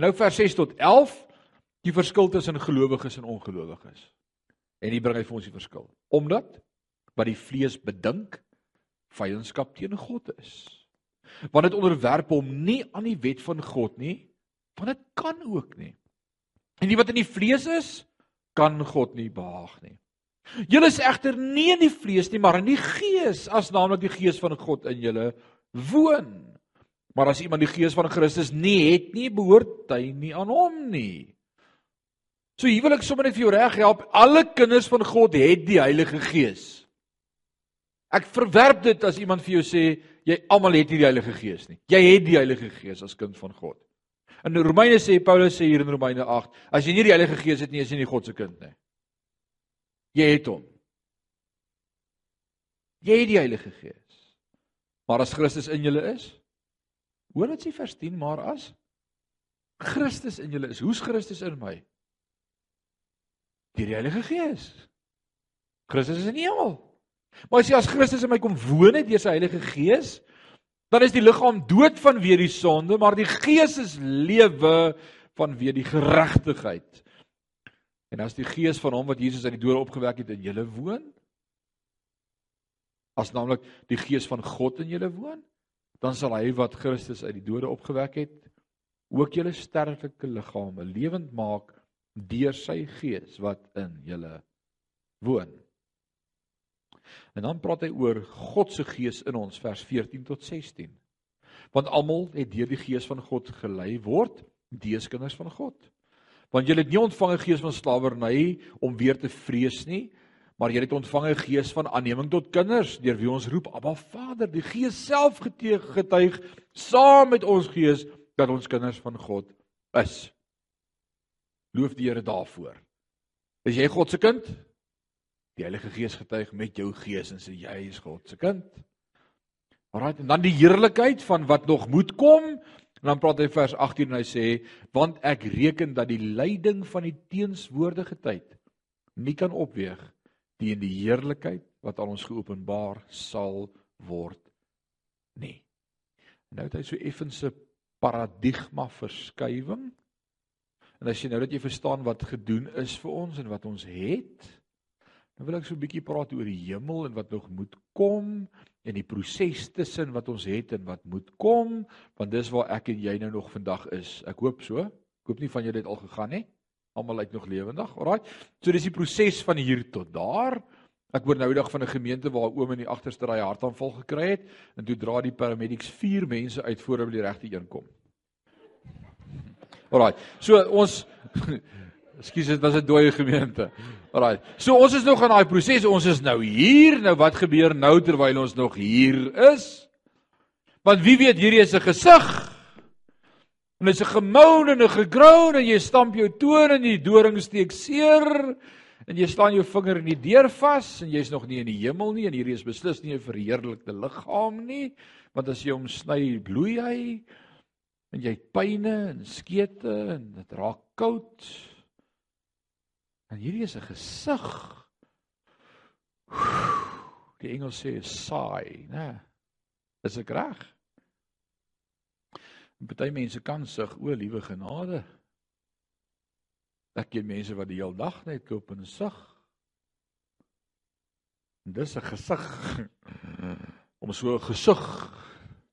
En nou vers 6 tot 11, die verskil tussen gelowiges en ongelowiges. En hier bring hy vir ons die verskil. Omdat wat die vlees bedink vyandskap teen God is. Want dit onderwerp hom nie aan die wet van God nie, want dit kan ook nie. En die wat in die vlees is, kan God nie behaag nie. Julle is egter nie in die vlees nie, maar in die gees, as naamlik die gees van God in julle woon. Maar as iemand die gees van Christus nie het nie, behoort hy nie aan hom nie. So hier wil ek sommer net vir jou reg help. Alle kinders van God het die Heilige Gees. Ek verwerp dit as iemand vir jou sê jy almal het nie die Heilige Gees nie. Jy het die Heilige Gees as kind van God. In Romeine sê Paulus sê hier in Romeine 8, as jy nie die Heilige Gees het nie, is jy nie God se kind nie. Jy het hom. Jy het die Heilige Gees. Maar as Christus in julle is, hoor wat sê vers 10, maar as Christus in julle is, hoe's Christus in my? Deur die Heilige Gees. Christus is in die hemel. Maar as jy as Christus in my kom woon het deur sy Heilige Gees, dan is die liggaam dood vanweë die sonde, maar die Gees is lewe vanweë die geregtigheid. En as die Gees van hom wat Jesus uit die dode opgewek het in julle woon, as naamlik die Gees van God in julle woon, dan sal hy wat Christus uit die dode opgewek het, ook julle sterflike liggame lewend maak deur sy gees wat in julle woon. En dan praat hy oor God se gees in ons vers 14 tot 16. Want almal het deur die gees van God gelei word, dees kinders van God. Want julle het nie ontvang 'n gees van slawerny om weer te vrees nie, maar julle het ontvang 'n gees van aanneming tot kinders deur wie ons roep Abba Vader. Die Gees self getuig saam met ons gees dat ons kinders van God is. Loof die Here daarvoor. Is jy God se kind? Die Heilige Gees getuig met jou gees en sê jy is God se kind. Alraai, en dan die heerlikheid van wat nog moet kom. En dan praat hy vers 18 en hy sê, want ek reken dat die lyding van die teenswoordige tyd nie kan opweeg teen die heerlikheid wat aan ons geopenbaar sal word nie. Nou het hy so effense paradigma verskywing En as jy nou dat jy verstaan wat gedoen is vir ons en wat ons het, dan wil ek so 'n bietjie praat oor die hemel en wat nog moet kom en die proses tussen wat ons het en wat moet kom, want dis waar ek en jy nou nog vandag is. Ek hoop so. Ek hoop nie van julle het al gegaan nie. Almal uit nog lewendig. Alraai. So dis die proses van hier tot daar. Ek hoor nou eendag van 'n gemeente waar 'n oom in die agterste ry hartaanval gekry het en toe dra die paramedics 4 mense uit voor hulle die regte een kom. Alraai. So ons Ekskuus, dit was 'n dooie gemeente. Alraai. So ons is nog in daai proses. Ons is nou hier. Nou wat gebeur nou terwyl ons nog hier is? Want wie weet hierdie is 'n gesig. En is 'n gemoun en 'n gegroun en jy stamp jou toon en die doring steek seer en jy staan jou vinger in die deur vas en jy's nog nie in die hemel nie en hierdie is beslis nie 'n verheerlikte liggaam nie want as jy hom sny bloei hy en jy het pyne en skete en dit raak koud. En hierdie is 'n gesig. Die Engels sê saai, né? Is ek reg? Party mense kan sug o, liewe genade. Ek ken mense wat die hele dag net koop en sug. En dis 'n gesig om so 'n gesig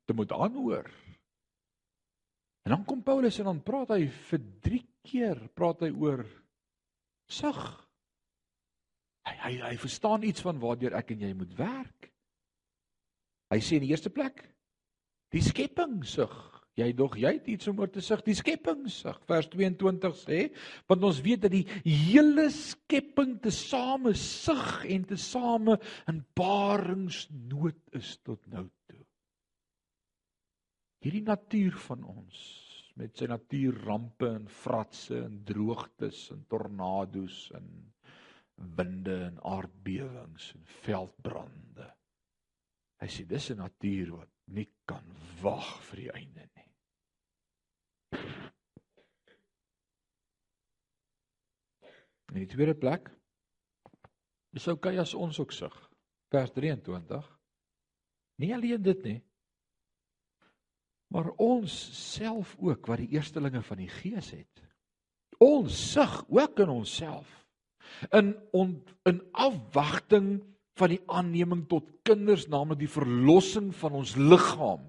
te moet aanhoor. En dan kom Paulus en dan praat hy vir 3 keer praat hy oor sug. Hy hy hy verstaan iets van waardeur ek en jy moet werk. Hy sê in die eerste plek die skepping sug. Jy dog jy het iets om oor te sug, die skepping sug. Vers 22 sê, want ons weet dat die hele skepping tesame sug en tesame in baringsnood is tot nou toe hierdie natuur van ons met sy natuurrampe en fratse en droogtes en tornado's en winde en aardbewings en veldbrande. Hy sê dis 'n natuur wat nie kan wag vir die einde nie. In die tweede plek is okay as ons ook sug. Vers 23. Nie alleen dit nie. Maar ons self ook wat die eerstelinge van die Gees het. Ons sug ook in onsself in on, in afwagting van die aanneming tot kinders, naamlik die verlossing van ons liggaam.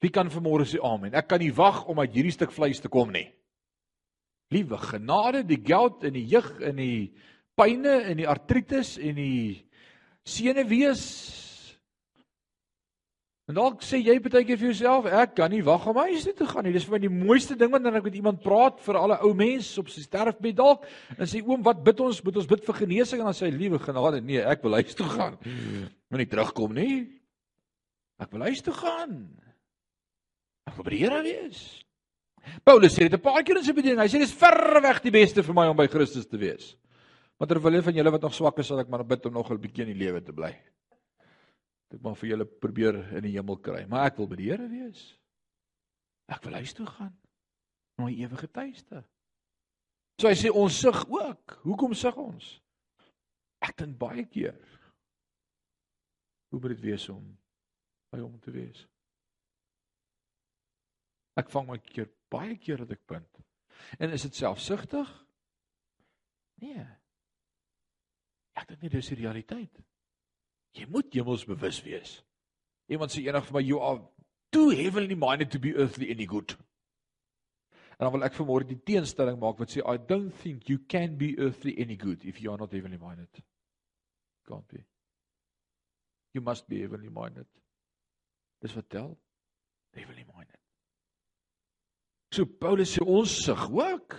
Wie kan vanmôre sê amen? Ek kan nie wag om uit hierdie stuk vleis te kom nie. Liewe genade, die geld en die jeug en die pyne en die artritis en die senuwees En dalk sê jy baie keer vir jouself, ek kan nie wag om huis toe te gaan nie. Dis vir my die mooiste ding wanneer ek met iemand praat vir al 'n ou mens op sy sterfbed dalk en sê oom, wat bid ons? Moet ons bid vir genesing en dan sê hy, liewe genade, nee, ek wil huis toe gaan. Moenie terugkom nie. Ek wil huis toe gaan. Ek wil by die Here wees. Paulus sê dit 'n paar keer in sy bediening. Hy sê dis ver weg die beste vir my om by Christus te wees. Maar terwyl hulle van julle wat nog swak is, sal ek maar bid om nog 'n bietjie in die lewe te bly ek maar vir julle probeer in die hemel kry, maar ek wil by die Here wees. Ek wil huis toe gaan. Na my ewige tuiste. So hy sê ons sug ook. Hoekom sug ons? Ek dink baie keer hoe moet dit wees om by hom te wees? Ek vang my keer baie keer dat ek punt. En is dit selfsugtig? Nee. Ek dink nie dis die realiteit. Jy moet hemelsbewus wees. Iemand sê eendag vir my you are too heavenly minded to be earthly any good. En dan wil ek vanmôre die teenstelling maak wat sê I don't think you can be earthly any good if you are not heavenly minded. Can't be. You must be heavenly minded. Dis wat tel. Heavenly minded. So Paulus sê ons sug ook.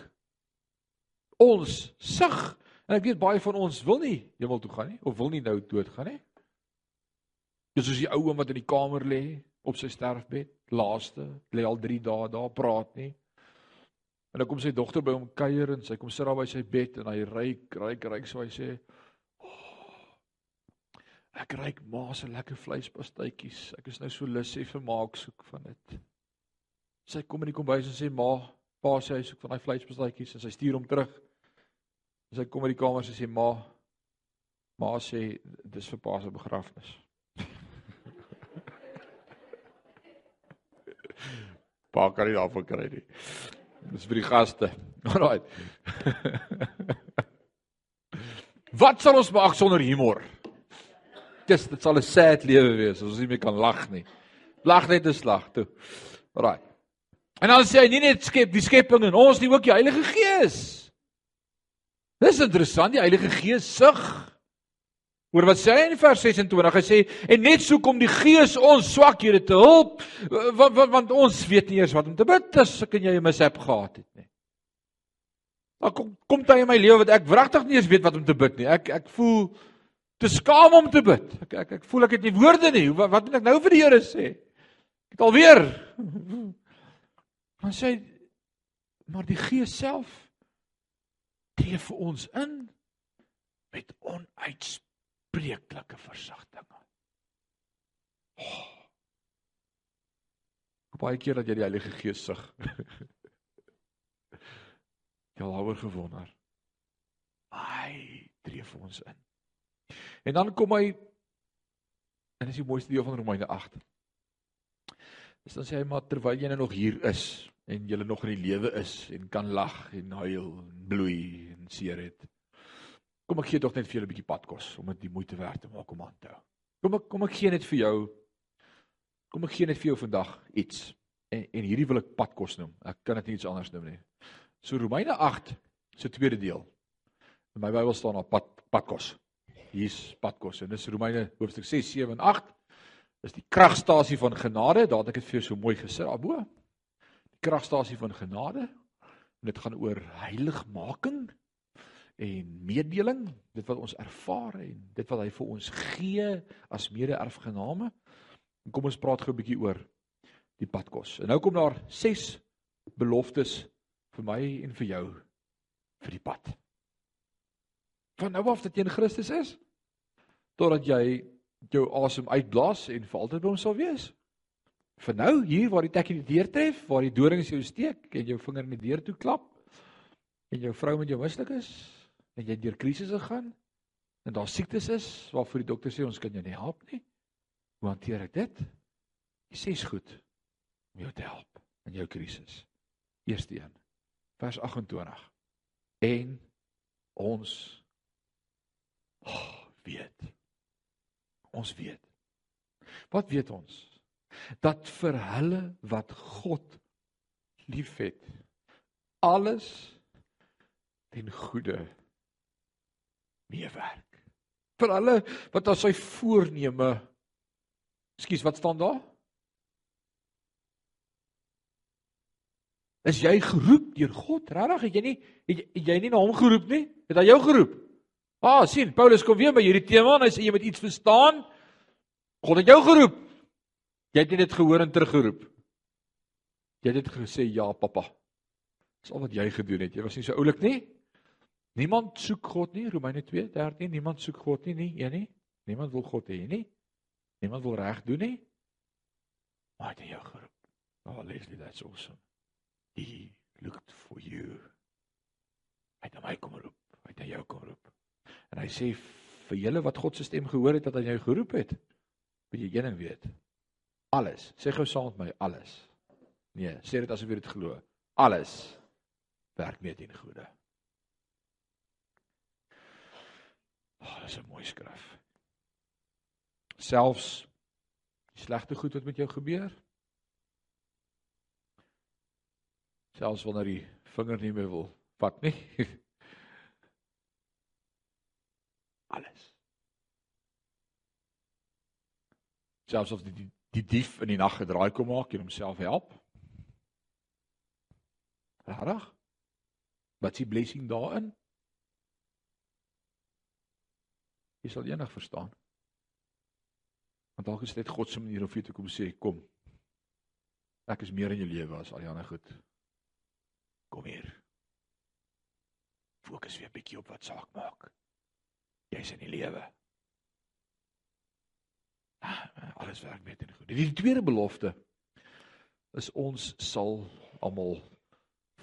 Ons sug en ek weet baie van ons wil nie hemel toe gaan nie of wil nie nou dood gaan nie. Dis soos die ou oom wat in die kamer lê op sy sterfbed, laaste, lê al 3 dae daar, praat nie. En dan kom sy dogter by hom kuier en sy kom sit daar by sy bed en hy ryk, ryk, ryk so hy sê, oh, "Ek ryk ma se lekker vleispastytjies. Ek is nou so lus hê vir maak soek van dit." Sy kom in die kombuis en sê, "Ma, pa sê hy soek van daai vleispastytjies." En sy stuur hom terug. En sy kom in die kamer en sê, "Ma, ma sê dis vir pa se begrafnis." Pa kan nie daarvan kry nie. Dis vir die gaste. Alraai. Wat sal ons maak sonder humor? Dis dit sal 'n sad lewe wees as ons nie meer kan lag nie. Lag net 'n slag toe. Alraai. En dan sê hy nie net skep die skepping en ons nie ook die Heilige Gees. Dis interessant, die Heilige Gees sug Hoor wat sê hy in vers 26? Hy sê en net so kom die Gees ons swakhede te hulp want, want, want ons weet nie eers wat om te bid as ek en jy 'n mishap gehad het nie. Maar kom kom dit in my lewe wat ek wragtig nie eens weet wat om te bid nie. Ek ek voel te skaam om te bid. Ek ek ek voel ek het nie woorde nie. Wat wat moet ek nou vir die Here sê? Ek het alweer. Maar sê maar die Gees self tree vir ons in met onuitspreeklike versagtinge. Oh. Baie keer dat jy die Heilige Gees sug. jy al oor gewonder. Hy tree vir ons in. En dan kom hy en dis die mooiste deel van Romeine 8. Dis dan sê hy maar terwyl jy nou nog hier is en jy nog in die lewe is en kan lag en huil en bloei en seer het. Kom ek gee tog net vir julle 'n bietjie padkos om dit die moeite werd te maak om aan te hou. Kom ek kom ek gee net vir jou kom ek gee net vir jou vandag iets. En en hierdie wil ek padkos noem. Ek kan dit nie iets anders noem nie. So Romeine 8 se tweede deel. In my Bybel staan daar pad padkos. Hier's padkos en dis Romeine hoofstuk 6, 7 en 8. Dis die kragstasie van genade. Daar het ek dit vir jou so mooi gesit daarbo. Die kragstasie van genade. En dit gaan oor heiligmaking en meedeling, dit wat ons ervaar en dit wat hy vir ons gee as mede-erfgename. Kom ons praat gou 'n bietjie oor die padkos. En nou kom daar 6 beloftes vir my en vir jou vir die pad. Van nou af dat jy in Christus is totdat jy jou asem uitblaas en vir altyd by hom sal wees. Vir nou hier waar die tekkie die deur tref, waar die dorings jou steek en jou vinger in die deur toe klap en jou vrou met jou mislik is, en jy deur krisisse gaan en daar siektes is waarvoor die dokter sê ons kan jou nie help nie. Hoe hanteer ek dit? Jy sê is goed. om jou te help in jou krisis. Eerste een. Vers 28. En ons oh, weet. Ons weet. Wat weet ons? Dat vir hulle wat God liefhet, alles ten goeie meewerk. Vir hulle wat aan sy voorneme Ekskuus, wat staan daar? Is jy geroep deur God? Regtig, het jy nie het, het jy nie na hom geroep nie? Het hy jou geroep? Ah, sien, Paulus kom weer by hierdie tema en hy sê jy moet iets verstaan. God het jou geroep. Jy het dit gehoor en teruggeroep. Jy het dit gesê ja, pappa. Dis al wat jy gedoen het. Jy was nie so oulik nie. Niemand soek God nie, Romeine 2:13. Niemand soek God nie, nie een nie. Niemand wil God hê nie. Niemand wil reg doen nie. Maar het jou geroep. Oh, Leslie, that's awesome. He looked for you. Hy het my kom roep. Hy het jou kom roep. En hy sê vir julle wat God se stem gehoor het dat hy jou geroep het, moet jy een ding weet. Alles. Sê gou saam met my, alles. Nee, sê dit asof jy dit glo. Alles werk mee teen goeie. Oh, dis 'n mooi skrif. Selfs slegte goed wat met jou gebeur, selfs wanneer die vinger nie meer wil vat nie. Alles. Selfs of die, die die dief in die nag gedraai kom maak en homself help. Regtig? Wat s'ie blessing daarin? Jy sal eendag verstaan. Want dalk is dit God se manier om vir jou te kom sê, kom. Ek is meer in jou lewe as al die ander goed. Kom hier. Fokus weer 'n bietjie op wat saak maak. Jy's in die lewe. Ah, alles werk met en goed. Die tweede belofte is ons sal almal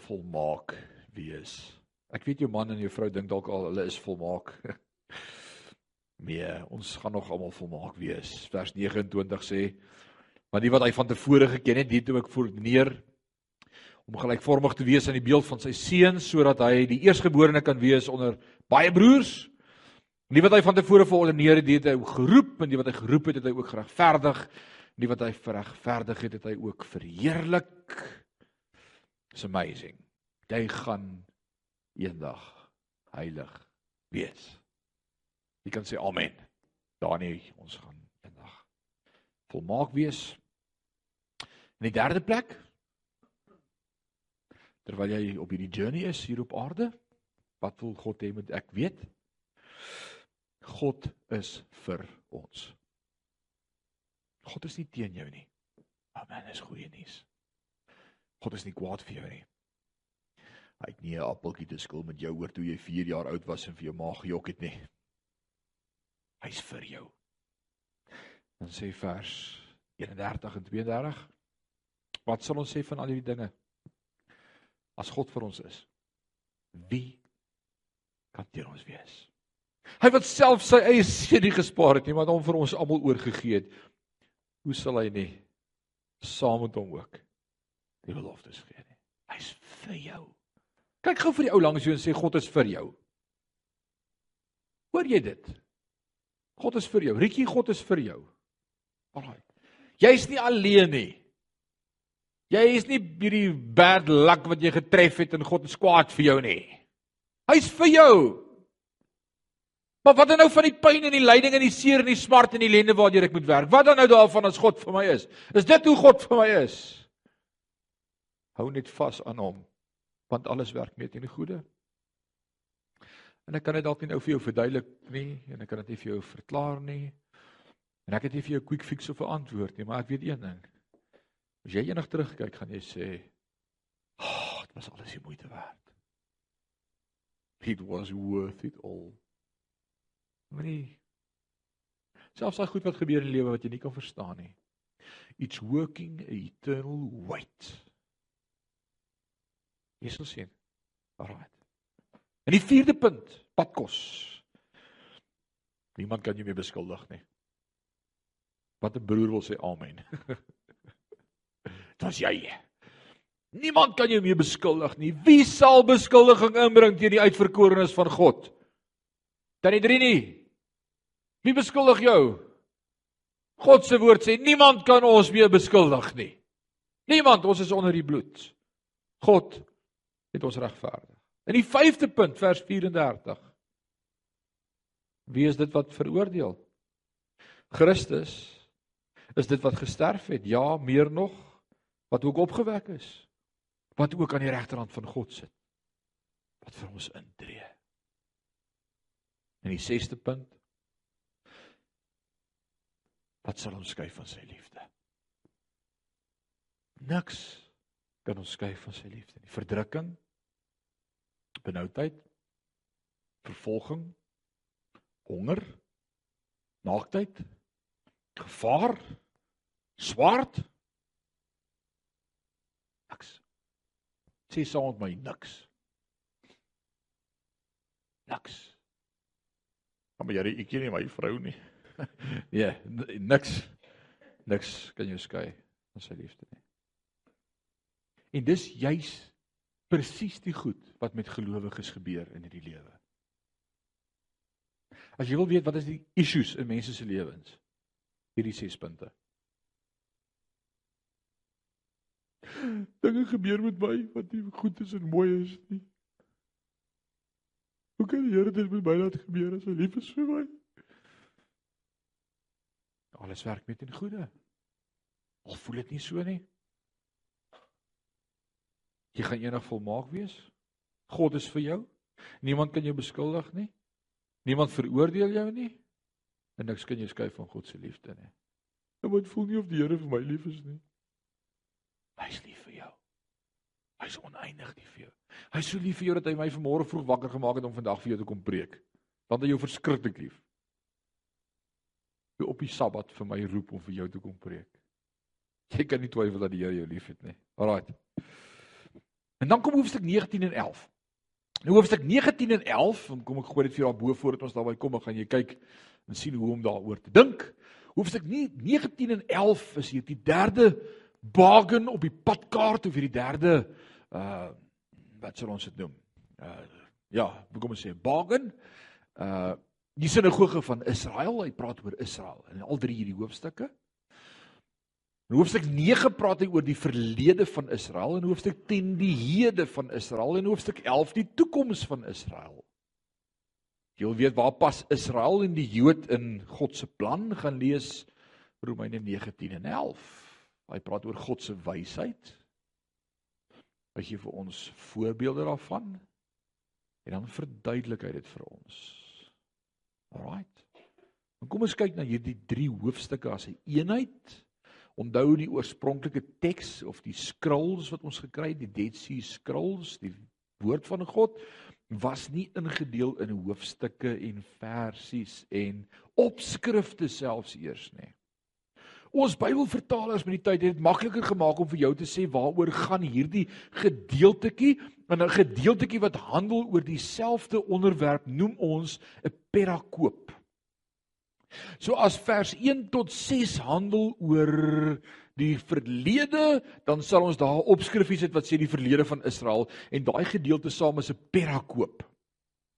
volmaak wees. Ek weet jou man en jou vrou dink dalk al hulle is volmaak. Nee, ons gaan nog almal volmaak wees. Vers 29 sê: "Want die wat hy van tevore geken het, dit ook voorneer om gelykvormig te wees aan die beeld van sy seun sodat hy die eerstgeborene kan wees onder baie broers. Nie wat hy van tevore verordeneer het, het hy geroep en die wat hy geroep het, het hy ook geregverdig. Nie wat hy verregverdig het, het hy ook verheerlik. It's amazing. Jy gaan eendag heilig wees. Jy kan sê amen. Danie, ons gaan eendag volmaak wees. In die derde plek, terwyl jy op hierdie journey is hier op aarde, wat wil God hê moet ek weet? God is vir ons. God is nie teen jou nie. Amen, is goeie nuus. God is nie kwaad vir jou nie. Hy het nie 'n appeltjie te skil met jou oor toe jy 4 jaar oud was en vir jou ma gejok het nie. Hy's vir jou. Dan sê vers 31 en 32 Wat sal ons sê van al hierdie dinge? as God vir ons is, wie kan teen ons wees? Hy wat self sy eie seun nie gespaar het nie, maar hom vir ons almal oorgegee het. Hoe sal hy nie saam met hom ook die beloftes gee nie? Hy's vir jou. Kyk gou vir die ou langs jou en sê God is vir jou. Hoor jy dit? God is vir jou. Rietjie, God is vir jou. Alraai. Jy's nie alleen nie. Jy is nie hierdie bad luck wat jy getref het en God is kwaad vir jou nie. Hy's vir jou. Maar wat dan nou van die pyn en die lyding en die seer en die smart en die ellende waartoe ek moet werk? Wat dan nou daarvan as God vir my is? Is dit hoe God vir my is? Hou net vas aan hom want alles werk mee teen die goeie. En ek kan dit dalk nie nou vir jou verduidelik nie en ek kan dit nie vir jou verklaar nie. En ek het nie vir jou 'n quick fix of 'n antwoord nie, maar ek weet een ding. As jy eendag terugkyk, gaan jy sê, "Ag, oh, dit was alles die moeite werd." It was worth it all. Moenie selfs daai goed wat gebeur in die lewe wat jy nie kan verstaan nie. It's working eternal weight. Jesus sê, "Alright." En die vierde punt, padkos. Niemand kan jou meer beskuldig nie. Wat 'n broer wil sê amen. Dit mos jy. Niemand kan jou mee beskuldig nie. Wie sal beskuldiging inbring teen die uitverkorenes van God? Tannie 3 nie. Wie beskuldig jou? God se woord sê niemand kan ons meer beskuldig nie. Niemand, ons is onder die bloed. God het ons regverdig. In die 5de punt vers 34. Wie is dit wat veroordeel? Christus is dit wat gesterf het. Ja, meer nog wat ook opgewek is. Wat ook aan die regterhand van God sit. Wat vir ons intree. In die 6de punt wat sal ons skei van sy liefde? Niks kan ons skei van sy liefde nie. Verdrukking, benoudheid, vervolging, honger, naaktheid, gevaar, swaard. Niks. Sê saam met my niks. Niks. Maar jy, ek ken nie my vrou nie. nee, niks. Niks kan jou skei van sy liefde nie. En dis juis presies die goed wat met gelowiges gebeur in hierdie lewe. As jy wil weet wat is die issues in mense se lewens? Hierdie 6 punte. Dinge gebeur met my wat nie goed is en mooi is nie. Hoe kan die Here dit met my laat gebeur as hy lief is vir my? Alles werk met in goeie. Al voel dit nie so nie. Jy gaan eendag volmaak wees. God is vir jou. Niemand kan jou beskuldig nie. Niemand veroordeel jou nie. En niks kan jou skei van God se liefde nie. Nou moet voel nie of die Here vir my lief is nie. Hy is lief vir jou. Hy is oneindig lief vir jou. Hy is so lief vir jou dat hy my vanmôre vroeg wakker gemaak het om vandag vir jou te kom preek. Want hy jou verskriklik lief op die Sabbat vir my roep om vir jou te kom preek. Jy kan nie twyfel dat die Here jou liefhet nie. Alraai. En dan kom hoofstuk 19 en 11. Nou hoofstuk 19 en 11, dan kom ek gooi dit vir jou daarbo voordat ons daarby kom, gaan jy kyk en sien hoe om daaroor te dink. Hoofstuk 19 en 11 is hier die derde bargain op die padkaart of hierdie derde uh wat sal ons dit noem? Uh ja, kom ons sê bargain. Uh die sinagoge van Israel, hy praat oor Israel in al drie hierdie hoofstukke. In hoofstuk 9 praat hy oor die verlede van Israel en hoofstuk 10 die hede van Israel en hoofstuk 11 die toekoms van Israel. Jy wil weet waar pas Israel en die Jood in God se plan gaan lees Romeine 19 en 11. Hy praat oor God se wysheid. Hy gee vir ons voorbeelde daarvan en dan verduidelik hy dit vir ons. Alraight. Dan kom ons kyk na hierdie drie hoofstukke as 'n een eenheid. Onthou die oorspronklike teks of die scrolls wat ons gekry het, die Dead Sea Scrolls, die woord van God was nie ingedeel in hoofstukke en versies en opskrifte selfs eers nie. Ons Bybelvertalers met die tyd het dit makliker gemaak om vir jou te sê waaroor gaan hierdie gedeeltetjie en 'n gedeeltetjie wat handel oor dieselfde onderwerp noem ons 'n perakoop. So as vers 1 tot 6 handel oor die verlede, dan sal ons daar 'n opskrifies het wat sê die verlede van Israel en daai gedeelte saam is 'n perakoop.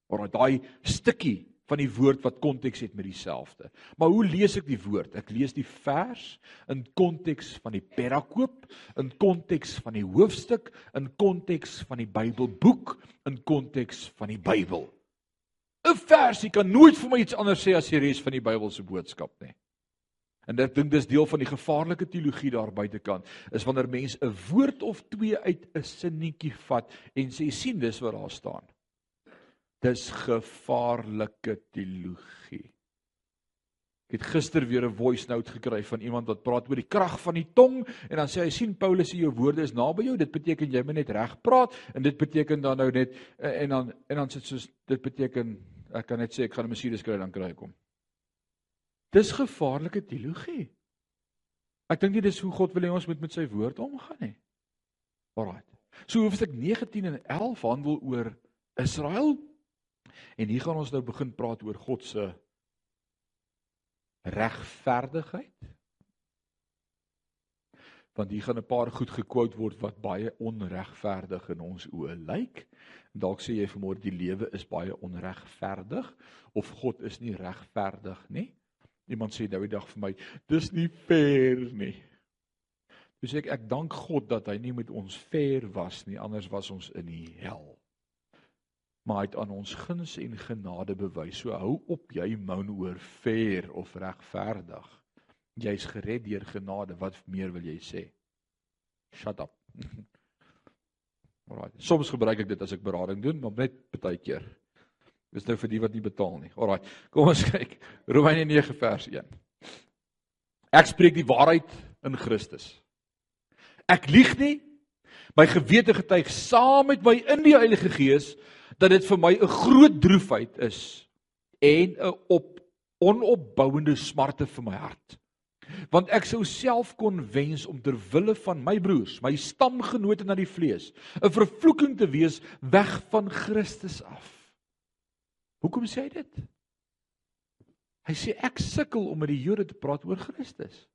Maar daai stukkie van die woord wat konteks het met dieselfde. Maar hoe lees ek die woord? Ek lees die vers in konteks van die perakoop, in konteks van die hoofstuk, in konteks van die Bybelboek, in konteks van die Bybel. 'n Versie kan nooit vir my iets anders sê as die res van die Bybelse boodskap nie. En ek dink dis deel van die gevaarlike teologie daar buitekant, is wanneer mense 'n woord of twee uit 'n sinnetjie vat en sê sien dis wat daar staan. Dis gevaarlike teologie. Ek het gister weer 'n voice note gekry van iemand wat praat oor die krag van die tong en dan sê hy sien Paulus sê jou woorde is naby jou, dit beteken jy moet net reg praat en dit beteken dan nou net en dan en dan sit soos dit beteken ek kan net sê ek gaan 'n Mercedes kry dan kry ek hom. Dis gevaarlike teologie. Ek dink nie dis hoe God wil hê ons moet met sy woord omgaan nie. Alraai. So hoofstuk 19 en 11 handel oor Israel En hier gaan ons nou begin praat oor God se regverdigheid. want hier gaan 'n paar goed gekwout word wat baie onregverdig in ons oë lyk. Dalk sê jy vanmôre die lewe is baie onregverdig of God is nie regverdig nie. Iemand sê nou die dag vir my, dis nie fair nie. Dis ek ek dank God dat hy nie met ons fair was nie, anders was ons in die hel. Maar hy het aan ons guns en genade bewys. So hou op jy moun oor fair of regverdig. Jy's gered deur genade. Wat meer wil jy sê? Shut up. Alraai. Soms gebruik ek dit as ek berading doen, maar net baie keer. Dis nou vir die wat nie betaal nie. Alraai. Kom ons kyk. Romeine 9 vers 1. Ek spreek die waarheid in Christus. Ek lieg nie. My gewete getuig saam met my in die Heilige Gees dat dit vir my 'n groot droefheid is en 'n op onopbouende smarte vir my hart want ek sou self kon wens om ter wille van my broers, my stamgenote na die vlees, 'n vervloeking te wees weg van Christus af. Hoekom sê hy dit? Hy sê ek sukkel om met die Jode te praat oor Christus.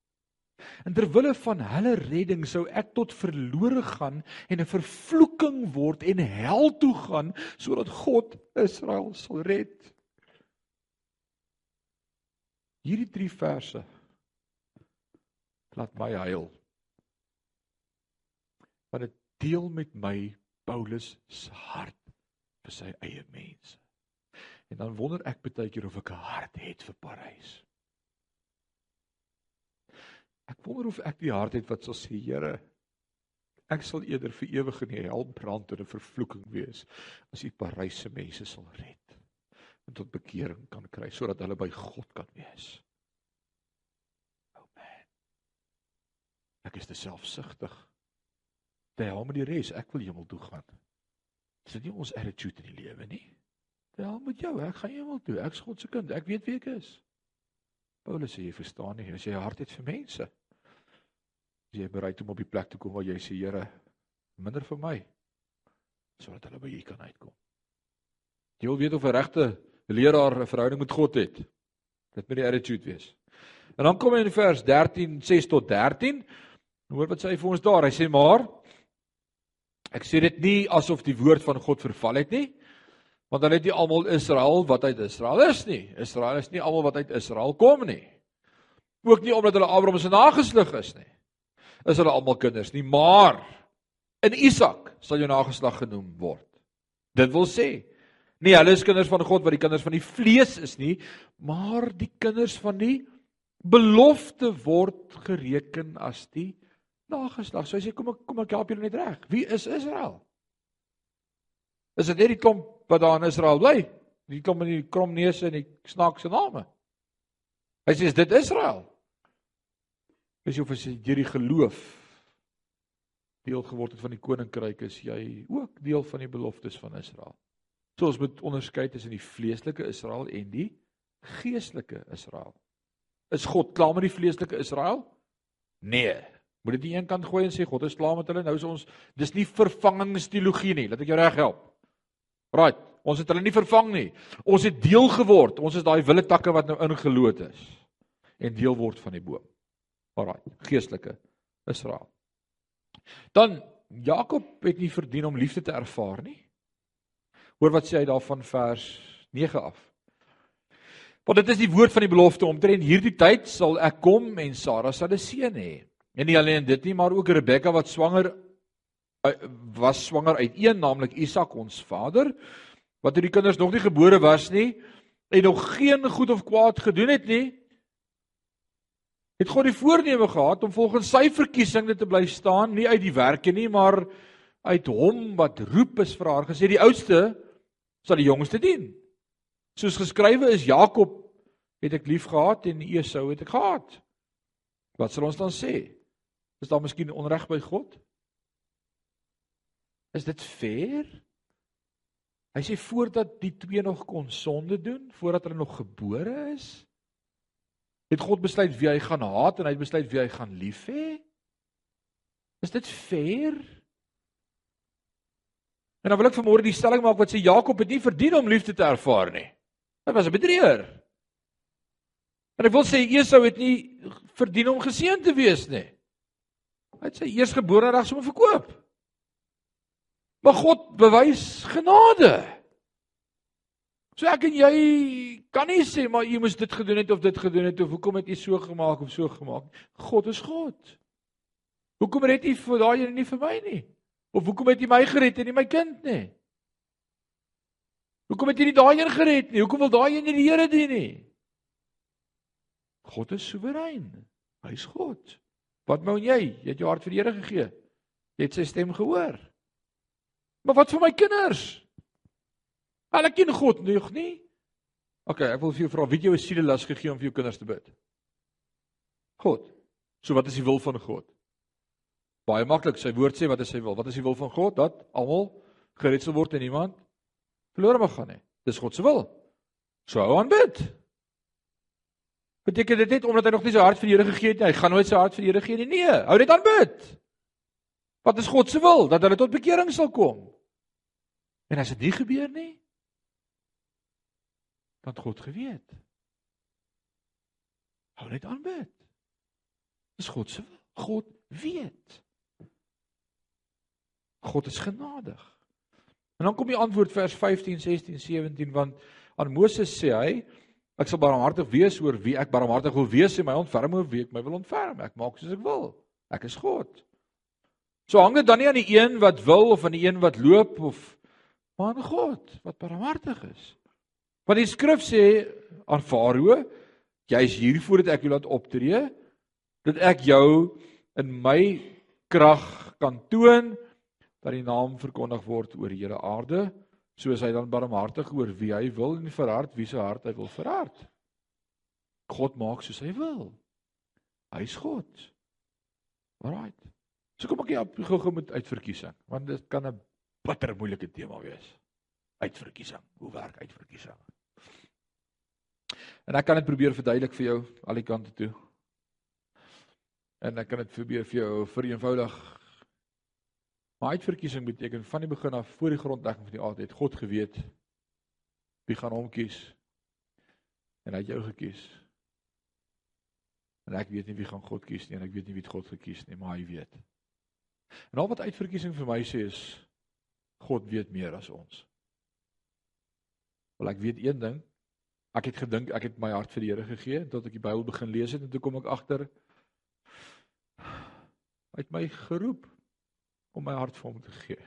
En ter wille van hulle redding sou ek tot verlore gaan en 'n vervloeking word en hel toe gaan sodat God Israel sal red. Hierdie 3 verse laat my huil. Want dit deel met my Paulus se hart vir sy eie mense. En dan wonder ek baie keer of ek 'n hart het vir Parys. Ek wonder of ek die hart het wat sal sê, Here, ek sal eerder vir ewig in die hel brand en 'n vervloeking wees as U Parys se mense sal red en tot bekering kan kry sodat hulle by God kan wees. Ek is te selfsugtig. Te hel met die res, ek wil hemel toe gaan. Dis nie ons attitude in die lewe nie. Te hel met jou, ek gaan hemel toe. Ek's God se kind. Ek weet wie ek is. Paulus sê jy verstaan nie, as jy hart het vir mense. As jy bereid om op die plek te kom waar jy sê Here, minder vir my sodat hulle by U kan uitkom. Jy wil weet of 'n regte leraar 'n verhouding met God het. Dit moet die attitude wees. En dan kom hy in vers 13 6 tot 13 Hoor wat sê hy vir ons daar? Hy sê maar ek sê dit nie asof die woord van God verval het nie. Want dan het nie almal Israel wat uit Israel is nie. Israel is nie almal wat uit Israel kom nie. Ook nie omdat hulle Abraham se nageslag is nie. Is hulle almal kinders nie, maar in Isak sal jou nageslag genoem word. Dit wil sê nie hulle is kinders van God wat die kinders van die vlees is nie, maar die kinders van die belofte word gereken as die nageslag. So hy sê kom ek kom ek help julle net reg. Wie is Israel? Is dit net die klomp wat daar in Israel bly? Die klomp met die kromneuse en die snaakse name? Hy sê is dit Israel? Is of as jy deur die geloof deel geword het van die koninkryk is jy ook deel van die beloftes van Israel. So ons moet onderskei tussen die vleeslike Israel en die geestelike Israel. Is God klaar met die vleeslike Israel? Nee. Moet dit nie een kant gooi en sê God is klaar met hulle nou is ons dis nie vervangingsteologie nie. Laat ek jou reg help. Right. Ons het hulle nie vervang nie. Ons het deel geword. Ons is daai wille takke wat nou ingeloot is en deel word van die boom. Alraai. Geestelike Israel. Dan Jakob het nie verdien om liefde te ervaar nie. Hoor wat sê hy daarvan vers 9 af. Want dit is die woord van die belofte omtrent hierdie tyd sal ek kom en Sara sal 'n seun hê. En nie alleen dit nie, maar ook Rebekka wat swanger was swanger uit een naamlik Isak ons vader wat toe die kinders nog nie gebore was nie en nog geen goed of kwaad gedoen het nie het God die voorneme gehad om volgens sy verkiesing te bly staan nie uit die werke nie maar uit hom wat roep is vir haar gesê die oudste sal die jongste dien. Soos geskrywe is Jakob het ek lief gehad en Esau het ek gehaat. Wat sal ons dan sê? Is daar miskien onreg by God? Is dit fair? Hy sê voordat die twee nog kon sonde doen, voordat hulle nog gebore is, het God besluit wie hy gaan haat en hy het besluit wie hy gaan lief hê. Is dit fair? En dan wil ek vanmôre die stelling maak wat sê Jakob het nie verdien om liefde te ervaar nie. Hy was 'n bedrieger. En ek wil sê Esau het nie verdien om geseën te wees nie. Hy het sy eersgebore reg sommer verkoop. Maar God bewys genade. So ek en jy kan nie sê maar jy moes dit gedoen het of dit gedoen het of hoekom het jy so gemaak of so gemaak. God is God. Hoekom red jy vir daai en nie vir my nie? Of hoekom het jy my gered en nie my kind nie? Hoekom het jy nie daai een gered nie? Hoekom wil daai een nie die Here dien nie? God is soewerein. Hy's God. Wat wou jy? Jy het jou hart vir die Here gegee. Jy het sy stem gehoor. Maar wat van my kinders? Hulle ken God nog nie. OK, ek wil vir jou vra, wie het jou 'n sielelas gegee om vir jou kinders te bid? God. So wat is die wil van God? Baie maklik, sy woord sê wat is sy wil? Wat is die wil van God? Dat almal gered sal word en niemand verlore mag gaan nie. Dis God se wil. So hou aan bid. Beteken dit net omdat hy nog nie sy hart vir die Here gegee het nie, hy gaan nooit sy hart vir die Here gee nie. Nee, hou net aan bid. Wat is God se wil? Dat hulle tot bekering sal kom. En as dit nie gebeur nie, dan God geweet. Hou net aan bid. Dis God se wil. God weet. God is genadig. En dan kom die antwoord vers 15, 16, 17 want aan Moses sê hy Ek sal barmhartig wees oor wie ek barmhartig wil wees en my ontferm oor wie ek my wil ontferm. Ek maak soos ek wil. Ek is God. So hang dit dan nie aan die een wat wil of aan die een wat loop of maar aan God wat barmhartig is. Want die skrif sê aan Farao, jy is hier voordat ek jou laat optree, dat ek jou in my krag kan toon dat die naam verkondig word oor die hele aarde soos hy dan barmhartig oor wie hy wil en verhard wie se hart hy wil verhard. God maak soos hy wil. Hy's God. Alraait. So kom ek hier gou-gou met uitverkiesing, want dit kan 'n bitter moeilike tema wees. Uitverkiesing. Hoe werk uitverkiesing? En ek kan dit probeer verduidelik vir jou al die kante toe. En ek kan dit probeer vir jou vereenvoudig Maar uitverkiesing beteken van die begin af voor die grondlegging van die aarde het God geweet wie gaan hom kies. En hy het jou gekies. En ek weet nie wie gaan God kies nie en ek weet nie wie het God gekies nie, maar hy weet. En al wat uitverkiesing vir my sê is God weet meer as ons. Wel ek weet een ding. Ek het gedink ek het my hart vir die Here gegee tot ek die Bybel begin lees het en toe kom ek agter hy het my geroep om my hart vir hom te gee.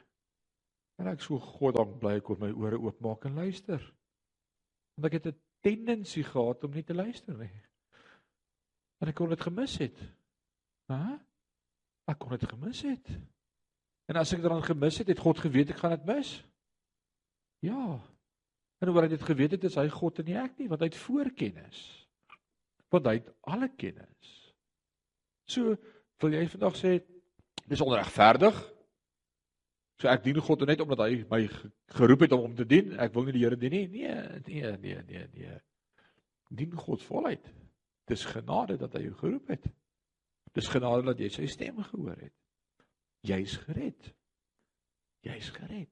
En ek so God dank bly ek kon my ore oopmaak en luister. Want ek het 'n tendensie gehad om nie te luister nie. En ek kon dit gemis het. Hæ? Ek kon dit gemis het. En as ek dan gemis het, het God geweet ek gaan dit mis. Ja. En omdat hy dit geweet het, is hy God en nie ek nie, want hy het voorkennis. Want hy het alle kennis. So wil jy vandag sê dis onregverdig? So ek dien God net omdat hy my geroep het om hom te dien. Ek wil nie die Here dien nie. Nee, nee, nee, nee, nee. Dien God voluit. Dis genade dat hy jou geroep het. Dis genade dat jy sy stem gehoor het. Jy's gered. Jy's gered.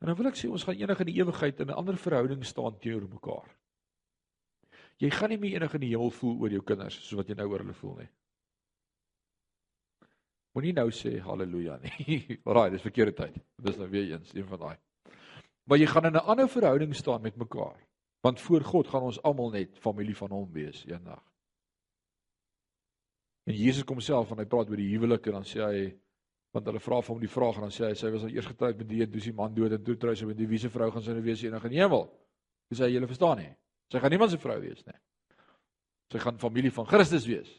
En dan wil ek sê ons gaan eendag in die ewigheid in 'n ander verhouding staan teenoor mekaar. Jy gaan nie meer eendag in die hemel voel oor jou kinders soos wat jy nou oor hulle voel nie. Moenie nou sê haleluja nie. Alraai, dis verkeerde tyd. Dis nou weer eens een van daai. Maar jy gaan in 'n ander verhouding staan met mekaar. Want voor God gaan ons almal net familie van hom wees eendag. En Jesus kom self en hy praat oor die huwelik en dan sê hy want hulle vra vir hom die vraag en dan sê hy sy was al eers getroud met die sy man dood en toe trou sy met die wiese vrou gaan sy nou wees eendag in die hemel. Hy julle verstaan nie. Sy gaan niemand se vrou wees nie. Sy gaan familie van Christus wees.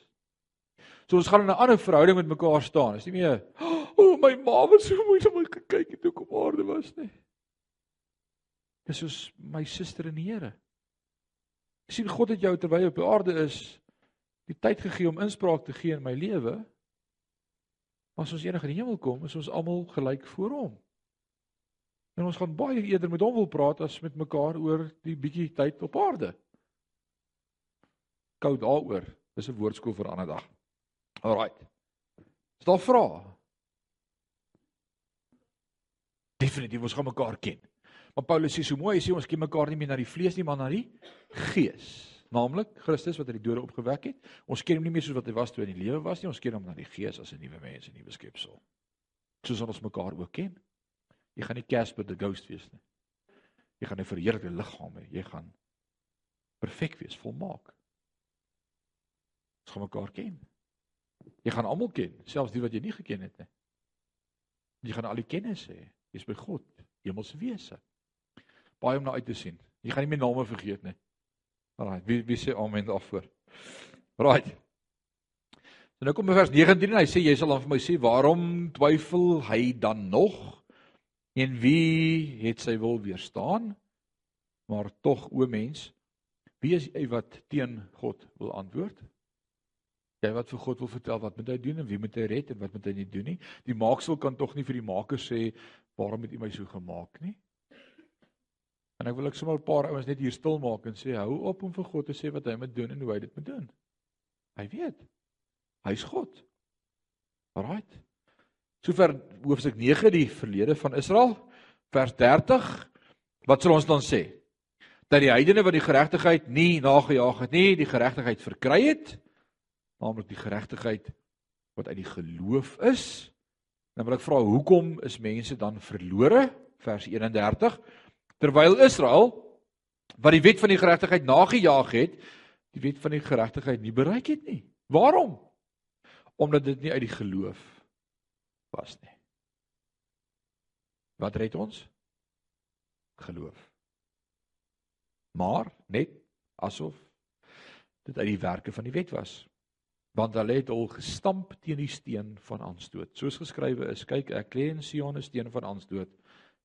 So ons gaan in 'n ander verhouding met mekaar staan. Is nie meer o, oh, my ma was so mooi om my gekyk het toe ek op aarde was nie. Dis soos my suster in die Here. Ek sien God het jou terwyl jy op aarde is die tyd gegee om inspraak te gee in my lewe. As ons eendag in die hemel kom, is ons almal gelyk voor hom. En ons gaan baie eerder met hom wil praat as met mekaar oor die bietjie tyd op aarde. Kou daaroor. Dis 'n woordskool vir 'n ander dag. Alraai. Is daar vrae? Definitief ons gaan mekaar ken. Maar Paulus sê so mooi, hy sê ons ken mekaar nie meer na die vlees nie, maar na die gees. Naamlik Christus wat uit die dode opgewek het. Ons ken hom nie meer soos wat hy was toe hy in die lewe was nie, ons ken hom na die Gees as 'n nuwe mens, 'n nuwe skepsel. Soos ons mekaar ook ken. Jy gaan nie Casper the Ghost wees nie. Jy gaan 'n verheerlikte liggaam hê. Jy gaan perfek wees, volmaak. Ons gaan mekaar ken. Jy gaan almal ken, selfs die wat jy nie geken het nie. Jy gaan al die kennis hê. Jy's by God, hemelse wese. Baie om na uit te sien. Jy gaan nie meer name vergeet nie. Alraai, wie wie sê amen daarvoor? Right. So nou kom by vers 19 en hy sê jy sal dan vir my sê waarom twyfel hy dan nog? En wie het sy wil weerstaan? Maar tog o mens, wie is hy wat teen God wil antwoord? Jy wat vir God wil vertel wat moet hy doen en wie moet hy red en wat moet hy nie doen nie? Die maaksel kan tog nie vir die maker sê waarom het u my so gemaak nie? En ek wil ek sommer 'n paar ouens net hier stil maak en sê hou op om vir God te sê wat hy moet doen en hoe hy dit moet doen. Hy weet. Hy's God. Alraight. Sover hoofstuk 9 die verlede van Israel vers 30 wat sal ons dan sê? Dat die heidene wat die geregtigheid nie nagejaag het nie, die geregtigheid verkry het, naamlik die geregtigheid wat uit die geloof is. Dan wil ek vra hoekom is mense dan verlore? Vers 31 Terwyl Israel wat die wet van die geregtigheid nagejaag het, die wet van die geregtigheid nie bereik het nie. Waarom? Omdat dit nie uit die geloof was nie. Wat red ons? Geloof. Maar net asof dit uit die werke van die wet was. Want hulle het al gestamp teen die steen van aanstoot. Soos geskrywe is, kyk ek lê in Sion 'n steen van aanstoot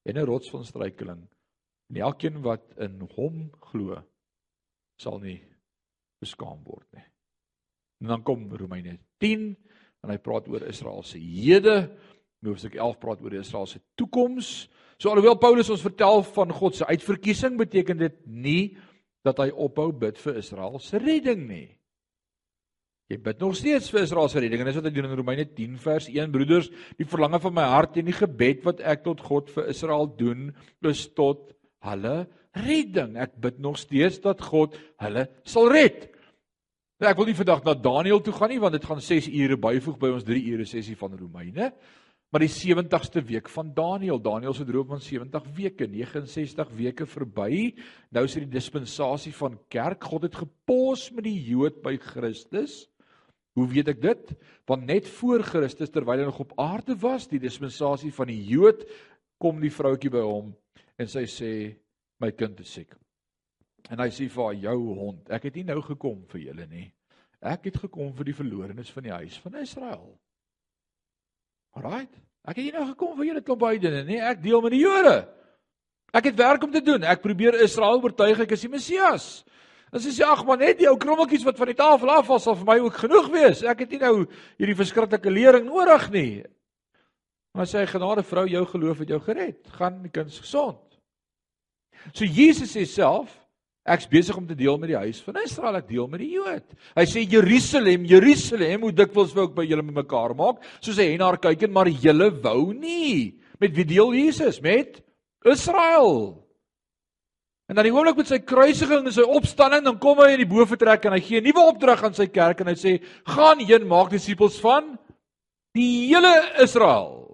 en 'n rots van struikeling En elkeen wat in hom glo sal nie beskaam word nie. En dan kom Romeine 10 en hy praat oor Israel se hede. Hoofstuk 11 praat oor Israel se toekoms. So alhoewel Paulus ons vertel van God se uitverkiesing, beteken dit nie dat hy ophou bid vir Israel se redding nie. Jy bid nog steeds vir Israel se redding en dis wat hy doen in Romeine 10 vers 1 broeders, die verlange van my hart en die gebed wat ek tot God vir Israel doen, is tot hulle redding. Ek bid nog steeds dat God hulle sal red. Nou ek wil nie vandag na Daniël toe gaan nie want dit gaan 6 ure byvoeg by ons 3 ure sessie van Romeine. Maar die 70ste week van Daniël, Daniël se droom van 70 weke, 69 weke verby. Nou is dit die dispensasie van kerk. God het gepos met die Jood by Christus. Hoe weet ek dit? Want net voor Christus terwyl hy nog op aarde was, die dispensasie van die Jood, kom die vroutjie by hom en sy sê my kind is siek. En hy sê vir haar jou hond, ek het nie nou gekom vir julle nie. Ek het gekom vir die verlorenes van die huis van Israel. Alraight. Ek het nie nou gekom vir julle klomp heidene nie. Ek deel met die Jode. Ek het werk om te doen. Ek probeer Israel oortuig ek is die Messias. En sy sê ag maar net die ou krommeltjies wat van die tafel afval sal vir my ook genoeg wees. Ek het nie nou hierdie verskriklike lering nodig nie. Maar sy genade vrou jou geloof het jou gered. Gaan die kind gesond. So Jesus sê self, ek's besig om te deel met die huis van Israel, ek deel met die Jood. Hy sê Jerusalem, Jerusalem, hoe dikwels wou ek by julle mekaar maak, soos 'n henaar kyk en maar julle wou nie. Met wie deel Jesus? Met Israel. En dan die oomblik met sy kruisiging en sy opstanding, dan kom hy in die boefretrek en hy gee 'n nuwe opdrag aan sy kerk en hy sê: "Gaan heen, maak disippels van die hele Israel."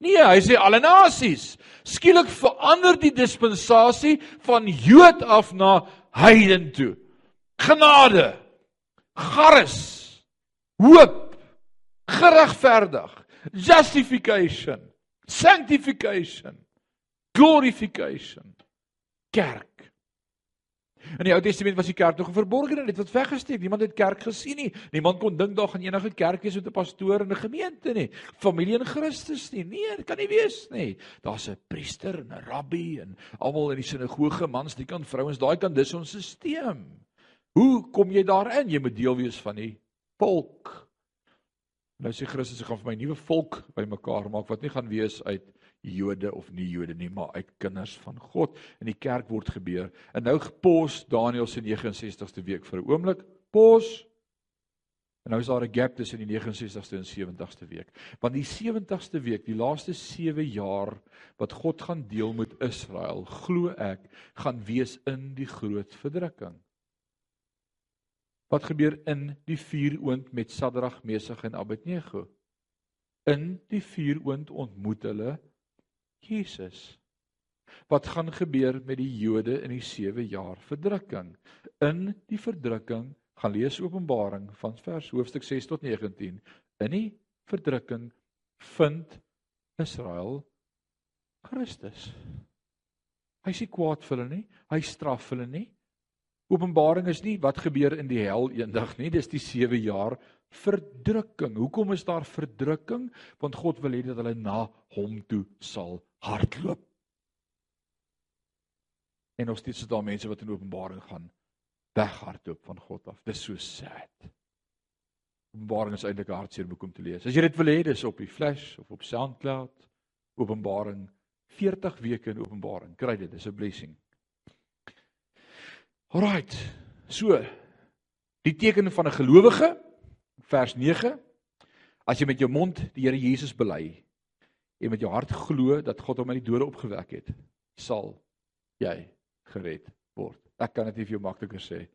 Nee, hy sê alle nasies. Skielik verander die dispensasie van Jood af na heiden toe. Genade. Charis. Hoop. Geregverdig. Justification. Sanctification. Glorification. Kerk. In die Ou Testament was die kerk nog 'n verborgene, dit wat weggesteek. Niemand het kerk gesien nie. Niemand kon dink daar gaan enige kerk wees met 'n pastoor en 'n gemeente nie. Familie in Christus nie. Nee, dit kan nie wees nie. Daar's 'n priester en 'n rabbi en almal in die sinagoge, mans, die kan vrouens, daai kan dis ons stelsel. Hoe kom jy daarin? Jy moet deel wees van die volk. Nou sê Christus, ek gaan vir my nuwe volk bymekaar maak wat nie gaan wees uit Jode of nie Jode nie, maar uit kinders van God. In die kerk word gebeur. En nou pos Daniël se 69ste week vir 'n oomblik. Pos. En nou is daar 'n gap tussen die 69ste en 70ste week. Want die 70ste week, die laaste 7 jaar wat God gaan deel met Israel, glo ek, gaan wees in die groot verdrukking. Wat gebeur in die vuuroond met Sadrag, Mesach en Abednego? In die vuuroond ontmoet hulle Jesus. Wat gaan gebeur met die Jode in die 7 jaar verdrukking? In die verdrukking gaan lees Openbaring van vers hoofstuk 6 tot 19. In die verdrukking vind Israel Christus. Hy sê kwaad vir hulle nie, hy straf hulle nie. Openbaring is nie wat gebeur in die hel eendag nie, dis die 7 jaar verdrukking. Hoekom is daar verdrukking? Want God wil hê dat hulle na hom toe sal hardloop. En nog steeds is daar mense wat in Openbaring gaan weghardloop van God af. Dis so sad. Openbaring is eintlik 'n hartseer boek om te lees. As jy dit wil hê, dis op die Flash of op SoundCloud. Openbaring 40 weke in Openbaring. Kry dit, dis 'n blessing. Alraight. So, die teken van 'n gelowige vers 9. As jy met jou mond die Here Jesus bely en met jou hart glo dat God hom uit die dode opgewek het, sal jy gered word. Ek kan dit nie vir jou makliker sê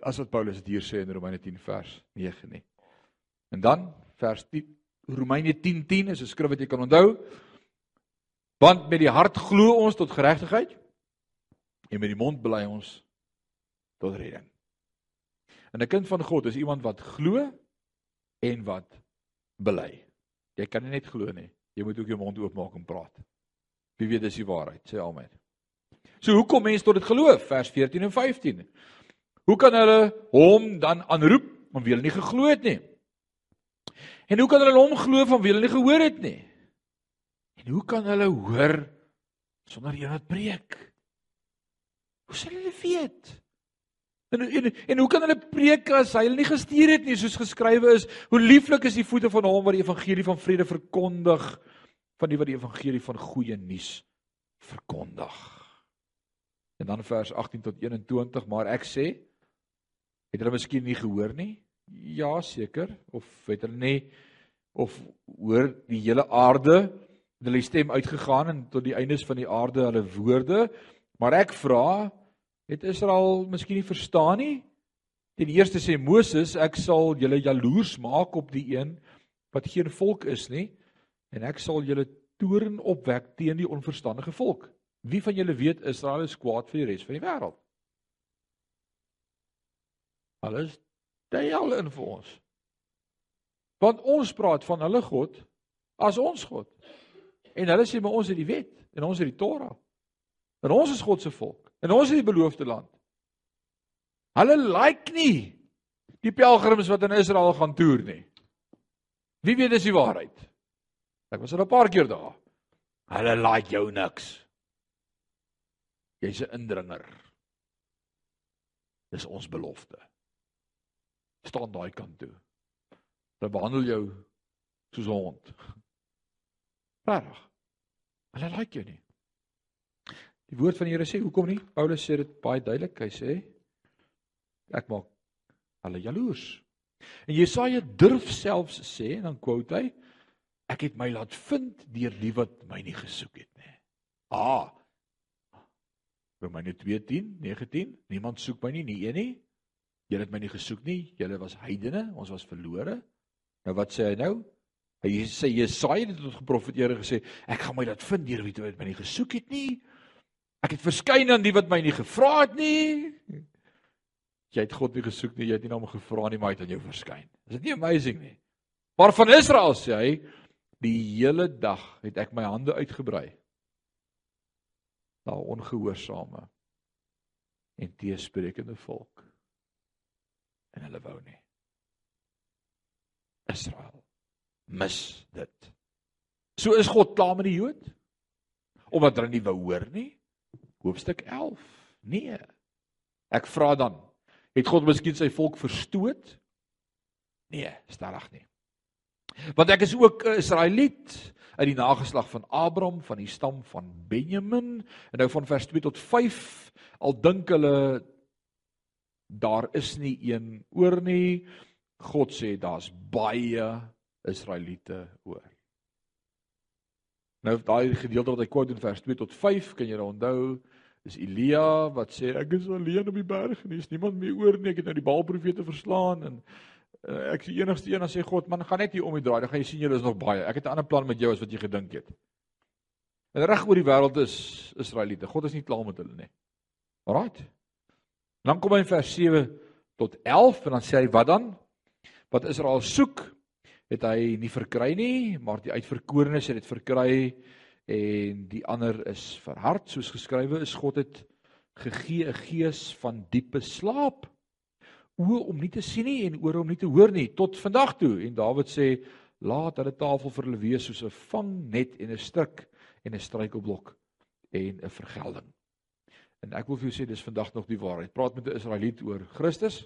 as wat Paulus dit hier sê in Romeine 10 vers 9 nie. En dan vers 10 Romeine 10:10 10 is 'n skrif wat jy kan onthou. Want met die hart glo ons tot geregtigheid en met die mond bely ons tot redding. En 'n kind van God is iemand wat glo en wat bely. Jy kan nie net glo nie. Jy moet ook jou mond oopmaak en praat. Wie weet dis die waarheid, sê almal. So hoe kom mense tot dit geloof? Vers 14 en 15. Hoe kan hulle hom dan aanroep om wie hulle nie geglo het nie? En hoe kan hulle hom glo van wie hulle nie gehoor het nie? En hoe kan hulle hoor sonder een wat preek? Hoe sal hulle weet? En, en en hoe kan hulle preek as hy hulle nie gestuur het nie soos geskrywe is? Hoe lieflik is die voete van hom wat die evangelie van vrede verkondig van die wat die evangelie van goeie nuus verkondig. En dan vers 18 tot 21, maar ek sê het hulle miskien nie gehoor nie? Ja, seker. Of het hulle nie of hoor die hele aarde het hulle stem uitgegaan en tot die eindes van die aarde hulle woorde? Maar ek vra, het Israel miskien nie verstaan nie? Ten eerste sê Moses, ek sal julle jaloers maak op die een wat geen volk is nie en ek sal julle toorn opwek teen die onverstandige volk. Wie van julle weet Israel is kwaad vir die res van die wêreld? Alles daai al in vir ons. Want ons praat van hulle God as ons God. En hulle sê maar ons het die wet en ons het die Torah. En ons is God se volk en ons het die beloofde land. Hulle like nie die pelgrims wat in Israel gaan toer nie. Wie weet dis die waarheid? Ek was al 'n paar keer daar. Hulle like jou niks. Jy's 'n indringer. Dis ons belofte. Staan daai kant toe. Hulle behandel jou soos 'n hond. Regtig. Hulle like jou nie. Die woord van die Here sê, hoekom nie? Paulus sê dit baie duidelik. Hy sê ek maak hulle jaloers. En Jesaja durf selfs sê en dan quote hy ek het my laat vind deur die wat my nie gesoek het nie. Ah, Romeine 2:10, 19. Niemand soek my nie, nie een nie. Julle het my nie gesoek nie. Julle was heidene, ons was verlore. Nou wat sê hy nou? Hy sê Jesaja het tot geprofeteer gesê, ek gaan my laat vind deur wie wat my nie gesoek het nie. Ek het verskyn aan die wat my nie gevra het nie. Jy het God nie gesoek nie, jy het nie na hom gevra nie, maar hy het aan jou verskyn. Is dit nie amazing nie? Maar van Israel sê hy, die hele dag het ek my hande uitgebrei na ongehoorsame en teesprekende volk. En hulle wou nie. Israel mis dit. So is God klaar met die Jood omdat hulle nie wou hoor nie. Hoofstuk 11. Nee. Ek vra dan, het God miskien sy volk verstoot? Nee, stellig nie. Want ek is ook 'n Israeliet uit die nageslag van Abraham van die stam van Benjamin en nou van vers 2 tot 5 al dink hulle daar is nie een oor nie God sê daar's baie Israeliete oor Nou daai gedeelte wat hy quote in vers 2 tot 5 kan jy onthou Dis Elia wat sê ek is alleen op die berg en daar's niemand meer oor nie. Ek het nou die Baalprofete verslaan en uh, ek is die enigste een wat sê God, man, gaan net hier om die draai. Dan gaan jy sien julle is nog baie. Ek het 'n ander plan met jou as wat jy gedink het. En reg oor die wêreld is Israeliete. God is nie klaar met hulle nie. Alraait. Dan kom hy in vers 7 tot 11 en dan sê hy wat dan? Wat Israel soek, het hy nie verkry nie, maar die uitverkorenes het dit verkry en die ander is verhard. Soos geskrywe is God het gegee 'n gees van diepe slaap oë om nie te sien nie en ore om nie te hoor nie tot vandag toe. En Dawid sê laat hulle tafel vir hulle wees soos 'n vangnet en 'n stryk en 'n struikelblok en 'n vergelding. En ek wil vir jou sê dis vandag nog die waarheid. Praat met 'n Israeliet oor Christus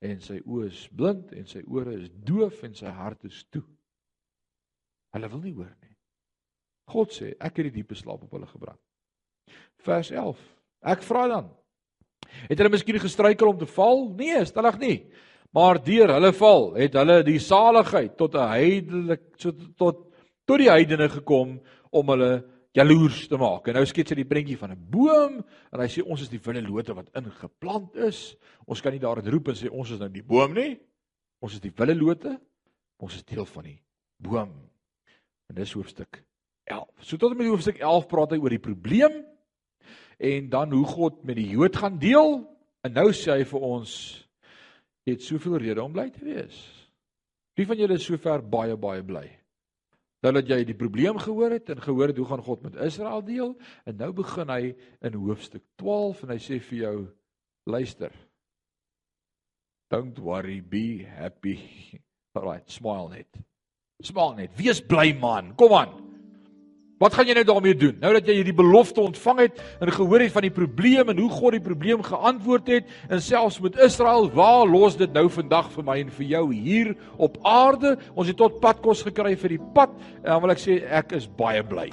en sy oë is blind en sy ore is doof en sy hart is toe hulle wil nie hoor nie God sê, ek het die diepe slaap op hulle gebring. Vers 11. Ek vra dan, het hulle miskien gestruikel om te val? Nee, stellig nie. Maar deur hulle val, het hulle die saligheid tot 'n heidelik so tot tot die heidene gekom om hulle jaloers te maak. En nou skets hy die prentjie van 'n boom en hy sê ons is die wille lote wat ingeplant is. Ons kan nie daar roep en sê ons is nou die boom nie. Ons is die wille lote. Ons is deel van die boom. En dis hoofstuk 11. So tot en met hoofstuk 11 praat hy oor die probleem en dan hoe God met die Jood gaan deel. En nou sê hy vir ons het soveel redes om bly te wees. Wie van julle is sover baie baie bly? Nou dat jy die probleem gehoor het en gehoor het hoe gaan God met Israel deel en nou begin hy in hoofstuk 12 en hy sê vir jou luister. Don't worry, be happy. Alright, smile net. Smile net. Wees bly man. Kom aan. Wat gaan jy nou daarmee doen? Nou dat jy hierdie belofte ontvang het en gehoor het van die probleem en hoe God die probleem geantwoord het en selfs met Israel, waar los dit nou vandag vir my en vir jou hier op aarde? Ons het tot padkos gekry vir die pad en dan wil ek sê ek is baie bly.